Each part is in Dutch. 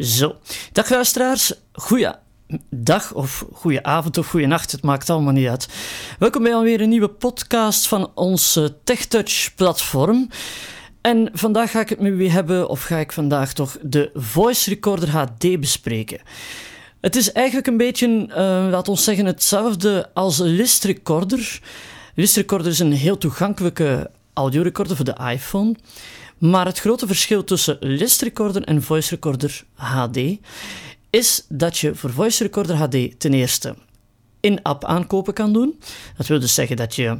Zo, dag luisteraars, goeie dag of goeie avond of goeie nacht, het maakt allemaal niet uit. Welkom bij alweer een nieuwe podcast van ons TechTouch platform. En vandaag ga ik het met u hebben, of ga ik vandaag toch de Voice Recorder HD bespreken. Het is eigenlijk een beetje, uh, laat ons zeggen, hetzelfde als List Recorder. List Recorder is een heel toegankelijke audiorecorder voor de iPhone. Maar het grote verschil tussen List Recorder en Voice Recorder HD is dat je voor Voice Recorder HD ten eerste in-app aankopen kan doen. Dat wil dus zeggen dat je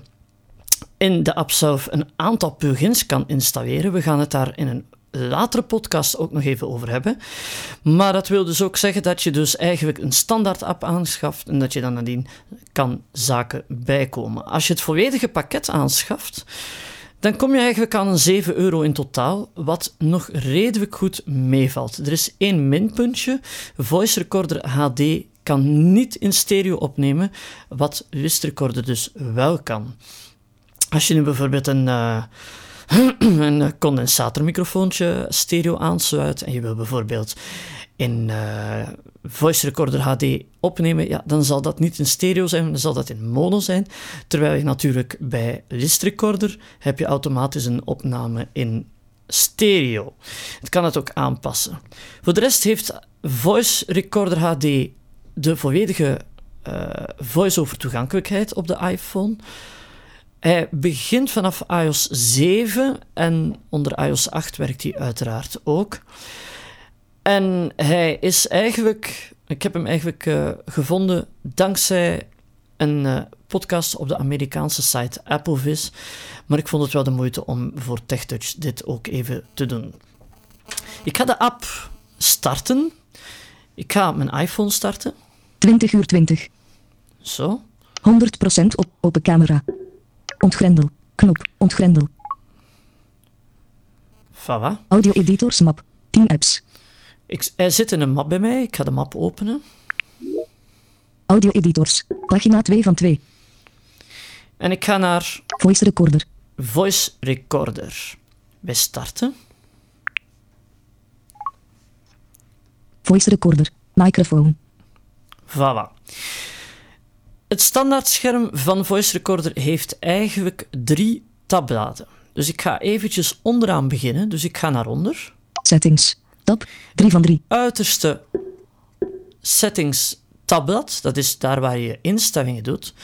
in de app zelf een aantal plugins kan installeren. We gaan het daar in een latere podcast ook nog even over hebben. Maar dat wil dus ook zeggen dat je dus eigenlijk een standaard app aanschaft en dat je dan nadien kan zaken bijkomen. Als je het volledige pakket aanschaft, dan kom je eigenlijk aan een 7 euro in totaal, wat nog redelijk goed meevalt. Er is één minpuntje. Voice Recorder HD kan niet in stereo opnemen, wat List Recorder dus wel kan. Als je nu bijvoorbeeld een, uh, een condensatormicrofoontje stereo aansluit en je wil bijvoorbeeld in uh, voice recorder HD opnemen, ja, dan zal dat niet in stereo zijn, dan zal dat in mono zijn. Terwijl je natuurlijk bij list recorder heb je automatisch een opname in stereo. Het kan het ook aanpassen. Voor de rest heeft voice recorder HD de volledige uh, voice-over toegankelijkheid op de iPhone. Hij begint vanaf iOS 7 en onder iOS 8 werkt hij uiteraard ook. En hij is eigenlijk, ik heb hem eigenlijk uh, gevonden dankzij een uh, podcast op de Amerikaanse site Applevis. Maar ik vond het wel de moeite om voor TechTouch dit ook even te doen. Ik ga de app starten. Ik ga mijn iPhone starten. 20 uur 20. Zo. 100% op open camera. Ontgrendel. Knop. Ontgrendel. Fava. Audio editors map. 10 apps. Ik, er zit in een map bij mij. Ik ga de map openen. Audio editors. Pagina 2 van 2. En ik ga naar Voice recorder. Voice Recorder. Wij starten. Voice recorder. Microfoon. Voilà. Het standaardscherm van Voice Recorder heeft eigenlijk drie tabbladen. Dus ik ga eventjes onderaan beginnen. Dus ik ga naar onder. Settings. Tab 3 van 3. Uiterste settings tabblad. Dat is daar waar je instellingen doet.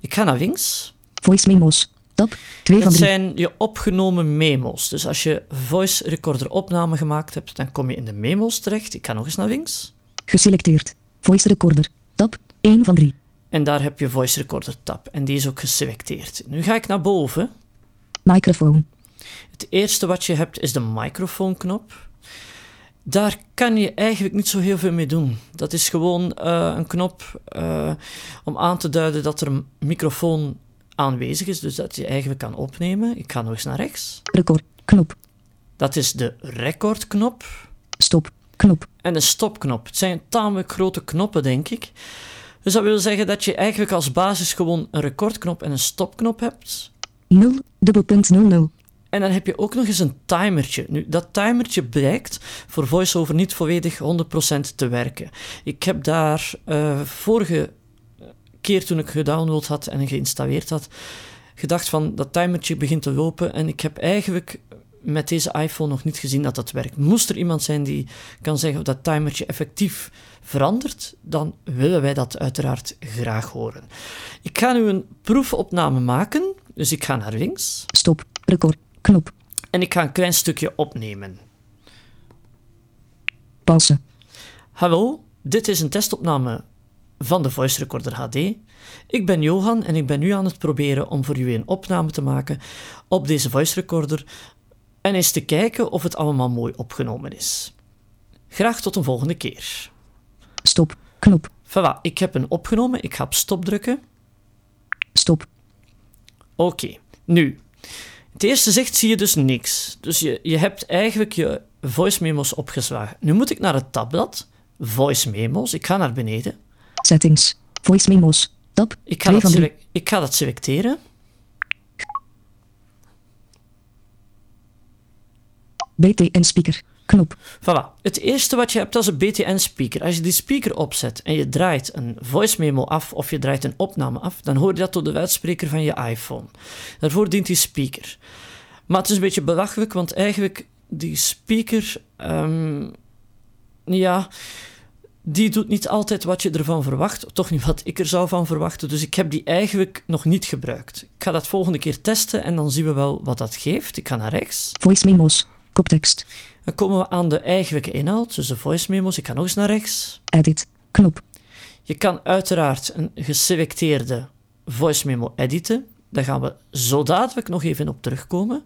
Ik ga naar links. Voice memos. Tab 2 van 3. Dat zijn je opgenomen memo's. Dus als je Voice Recorder opname gemaakt hebt, dan kom je in de memo's terecht. Ik ga nog eens naar links. Geselecteerd. Voice recorder. Tab 1 van 3. En daar heb je Voice Recorder tab. En die is ook geselecteerd. Nu ga ik naar boven. Microfoon. Het eerste wat je hebt is de microfoonknop. Daar kan je eigenlijk niet zo heel veel mee doen. Dat is gewoon uh, een knop uh, om aan te duiden dat er een microfoon aanwezig is, dus dat je eigenlijk kan opnemen. Ik ga nog eens naar rechts. Record. Knop. Dat is de recordknop. Stop. Knop. En de stopknop. Het zijn tamelijk grote knoppen, denk ik. Dus dat wil zeggen dat je eigenlijk als basis gewoon een recordknop en een stopknop hebt. 0, dubbelpunt 00. En dan heb je ook nog eens een timertje. Nu, dat timertje blijkt voor VoiceOver niet volledig 100% te werken. Ik heb daar uh, vorige keer toen ik gedownload had en geïnstalleerd had, gedacht van dat timertje begint te lopen en ik heb eigenlijk met deze iPhone nog niet gezien dat dat werkt. Moest er iemand zijn die kan zeggen of dat timertje effectief verandert, dan willen wij dat uiteraard graag horen. Ik ga nu een proefopname maken, dus ik ga naar links. Stop, record, knop. En ik ga een klein stukje opnemen. Pauze. Hallo, dit is een testopname van de Voice Recorder HD. Ik ben Johan en ik ben nu aan het proberen om voor u een opname te maken op deze Voice Recorder en eens te kijken of het allemaal mooi opgenomen is. Graag tot een volgende keer. Stop. Knop. Voilà, ik heb een opgenomen. Ik ga op stop drukken. Stop. Oké, nu. Het eerste zicht zie je dus niks. Dus je, je hebt eigenlijk je voice memos opgeslagen. Nu moet ik naar het tabblad. Voice memos. Ik ga naar beneden. Settings. Voice memos. Tab. Ik ga, 2 dat, van 3. selec- ik ga dat selecteren. BTN speaker. Knop. Voilà. Het eerste wat je hebt, is een BTN-speaker. Als je die speaker opzet en je draait een voice memo af of je draait een opname af, dan hoor je dat door de luidspreker van je iPhone. Daarvoor dient die speaker. Maar het is een beetje belachelijk, want eigenlijk die speaker, ehm, ja, die doet niet altijd wat je ervan verwacht. Toch niet wat ik er zou van verwachten. Dus ik heb die eigenlijk nog niet gebruikt. Ik ga dat volgende keer testen en dan zien we wel wat dat geeft. Ik ga naar rechts. Voice memos. Koptekst. Dan komen we aan de eigenlijke inhoud, dus de voice memos. Ik ga nog eens naar rechts. Edit. Knop. Je kan uiteraard een geselecteerde voice memo editen. Daar gaan we zo dadelijk nog even op terugkomen.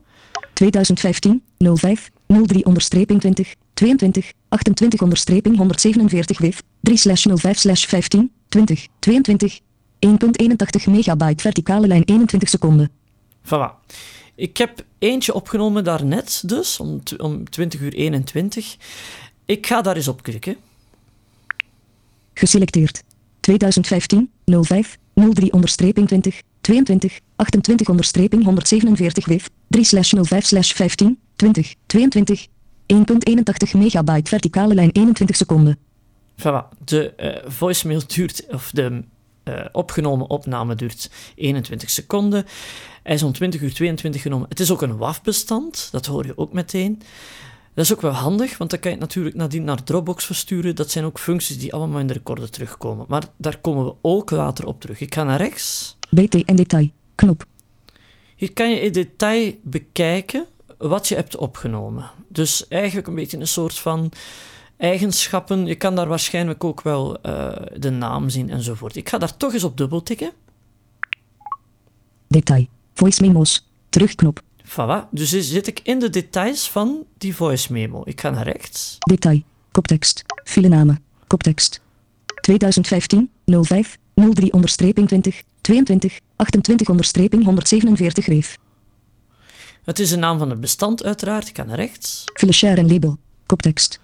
2015 05 03 onderstreping 20 22 28 onderstreping 147 WIF 3 slash 05 slash 15 20 22 1.81 megabyte verticale lijn 21 seconden. Voilà. Ik heb eentje opgenomen daarnet, dus om, om 20 uur 21. Ik ga daar eens op klikken. Geselecteerd. 2015 05 03 onderstreping 20 22 28 onderstreping 147 WIF 3 slash 05 slash 15 20 22 1.81 megabyte verticale lijn 21 seconden. Voilà. De eh voicemail duurt, of de eh, opgenomen opname duurt 21 seconden. Hij is om 20 uur 22 genomen. Het is ook een WAV-bestand, dat hoor je ook meteen. Dat is ook wel handig, want dan kan je het natuurlijk nadien naar Dropbox versturen. Dat zijn ook functies die allemaal in de recorder terugkomen. Maar daar komen we ook later op terug. Ik ga naar rechts. BTN detail. Knop. Hier kan je in detail bekijken wat je hebt opgenomen. Dus eigenlijk een beetje een soort van eigenschappen. Je kan daar waarschijnlijk ook wel eh, de naam zien enzovoort. Ik ga daar toch eens op dubbel tikken. Detail. Voice memos. Terugknop. Voilà. Dus zit ik in de details van die voice memo. Ik ga naar rechts. Detail. Koptekst. Filenamen. Koptekst. 2015 05 03 onderstreping 20 22 28 onderstreping 147 reef. Het is de naam van het bestand uiteraard. Ik ga naar rechts. File share en label. Koptekst.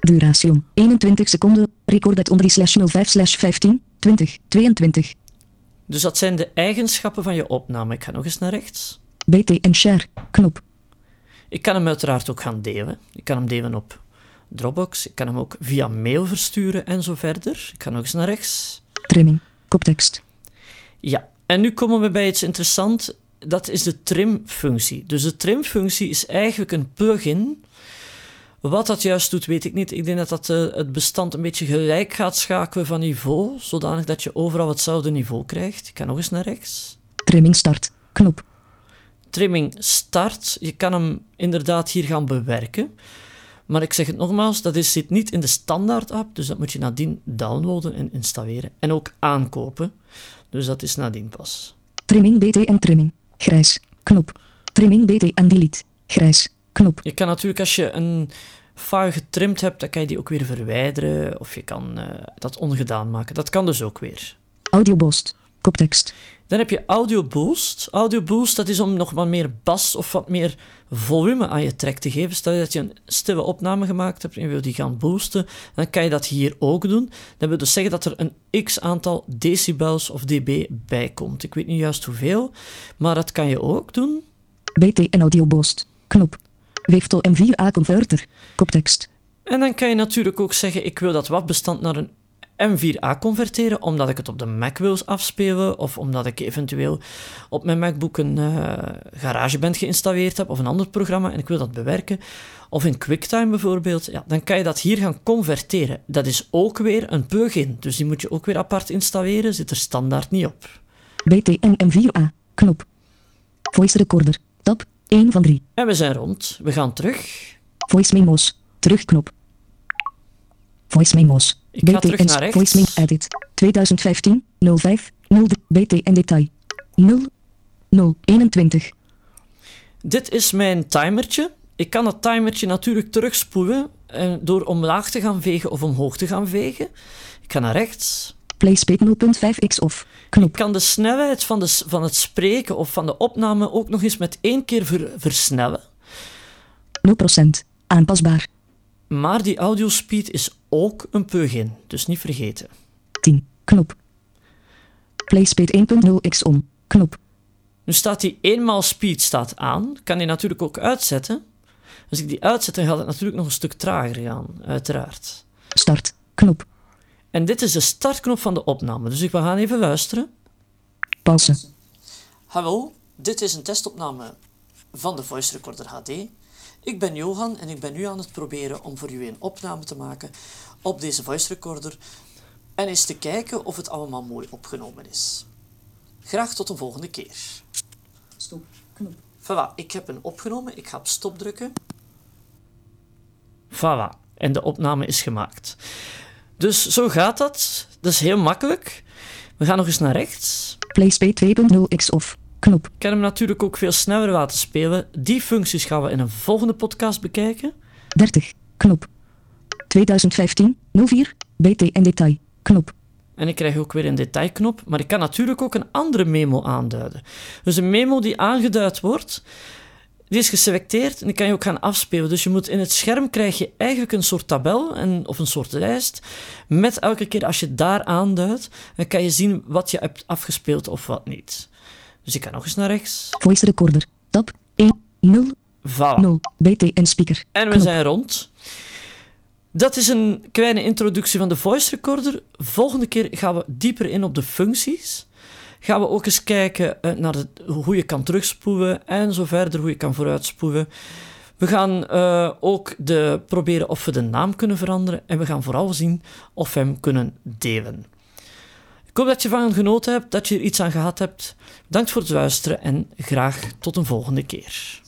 Duration. 21 seconden. Recorded onder slash 05 slash 15 20 22. Dus dat zijn de eigenschappen van je opname. Ik ga nog eens naar rechts. BTN share. Knop. Ik kan hem uiteraard ook gaan delen. Ik kan hem delen op Dropbox. Ik kan hem ook via mail versturen en zo verder. Ik ga nog eens naar rechts. Trimming. Koptekst. Ja, en nu komen we bij iets interessants. Dat is de trim-functie. Dus de trim-functie is eigenlijk een plugin. Wat dat juist doet, weet ik niet. Ik denk dat dat eh, het bestand een beetje gelijk gaat schakelen van niveau, zodanig dat je overal hetzelfde niveau krijgt. Ik ga nog eens naar rechts. Trimming start. Knop. Trimming start. Je kan hem inderdaad hier gaan bewerken. Maar ik zeg het nogmaals, dat is, zit niet in de standaard app, dus dat moet je nadien downloaden en installeren. En ook aankopen. Dus dat is nadien pas. Trimming BTN trimming. Grijs. Knop. Trimming BTN delete. Grijs. Knop. Je kan natuurlijk als je een file getrimd hebt, dan kan je die ook weer verwijderen. Of je kan eh, dat ongedaan maken. Dat kan dus ook weer. Audio boost. Koptekst. Dan heb je Audio Boost. Audio Boost, dat is om nog wat meer bas of wat meer volume aan je track te geven. Stel je dat je een stille opname gemaakt hebt en je wil die gaan boosten, dan kan je dat hier ook doen. Dat wil dus zeggen dat er een x aantal decibels of dB bij komt. Ik weet niet juist hoeveel, maar dat kan je ook doen. BTN audio boost. Knop. Weeftel M4A converter. Koptekst. En dan kan je natuurlijk ook zeggen, ik wil dat WAV-bestand naar een M4A converteren, omdat ik het op de Mac wil afspelen, of omdat ik eventueel op mijn MacBook een uh, GarageBand geïnstalleerd heb, of een ander programma, en ik wil dat bewerken, of in QuickTime bijvoorbeeld, ja, dan kan je dat hier gaan converteren. Dat is ook weer een plugin, dus die moet je ook weer apart installeren, zit er standaard niet op. BTN M4A. Knop. Voice recorder. Tab. 1 van 3. En we zijn rond. We gaan terug. Voice memos. Terugknop. Voice memos. Ik ga terug naar rechts. Voice memo edit. 2015 05 0 BT en detail 0 0 21 Dit is mijn timertje. Ik kan dat timertje natuurlijk terugspoelen eh, door omlaag te gaan vegen of omhoog te gaan vegen. Ik ga naar rechts. PlaySpace 0.5x of Ik knop kan de snelheid van, de, van het spreken of van de opname ook nog eens met één keer ver- versnellen. 0% aanpasbaar Maar die audiospeed is ook een plugin, dus niet vergeten. 10 knop PlaySpace 1.0x om knop Nu staat die eenmaal speed staat aan. Kan die natuurlijk ook uitzetten. Als ik die uitzet, dan gaat het natuurlijk nog een stuk trager gaan, uiteraard. start knop En dit is de startknop van de opname, dus ik we gaan even luisteren. pauze Hallo, dit is een testopname van de Voice Recorder HD. Ik ben Johan en ik ben nu aan het proberen om voor u een opname te maken op deze Voice Recorder en eens te kijken of het allemaal mooi opgenomen is. Graag tot een volgende keer. stop knop Voilà, ik heb hem opgenomen. Ik ga op stop drukken. Voilà, en de opname is gemaakt. Dus zo gaat dat. Dat is heel makkelijk. We gaan nog eens naar rechts. PlaySpace 2.0x of knop Ik kan hem natuurlijk ook veel sneller laten spelen. Die functies gaan we in een volgende podcast bekijken. 30 knop 2015 04 BT en detail knop En ik krijg ook weer een detailknop. Maar ik kan natuurlijk ook een andere memo aanduiden. Dus een memo die aangeduid wordt, die is geselecteerd en die kan je ook gaan afspelen. Dus je moet in het scherm krijg je eigenlijk een soort tabel en, of een soort lijst. Met elke keer als je daar aanduidt, dan kan je zien wat je hebt afgespeeld of wat niet. Dus ik kan nog eens naar rechts. voice recorder tab 1 0 Voilà. 0 BT en speaker En we knop zijn rond. Dat is een kleine introductie van de voice recorder. Volgende keer gaan we dieper in op de functies. Gaan we ook eens kijken eh, naar hoe je kan terugspoelen en zo verder, hoe je kan vooruitspoelen. We gaan eh, ook de, proberen of we de naam kunnen veranderen en we gaan vooral zien of we hem kunnen delen. Ik hoop dat je van genoten hebt, dat je er iets aan gehad hebt. Bedankt voor het luisteren en graag tot een volgende keer.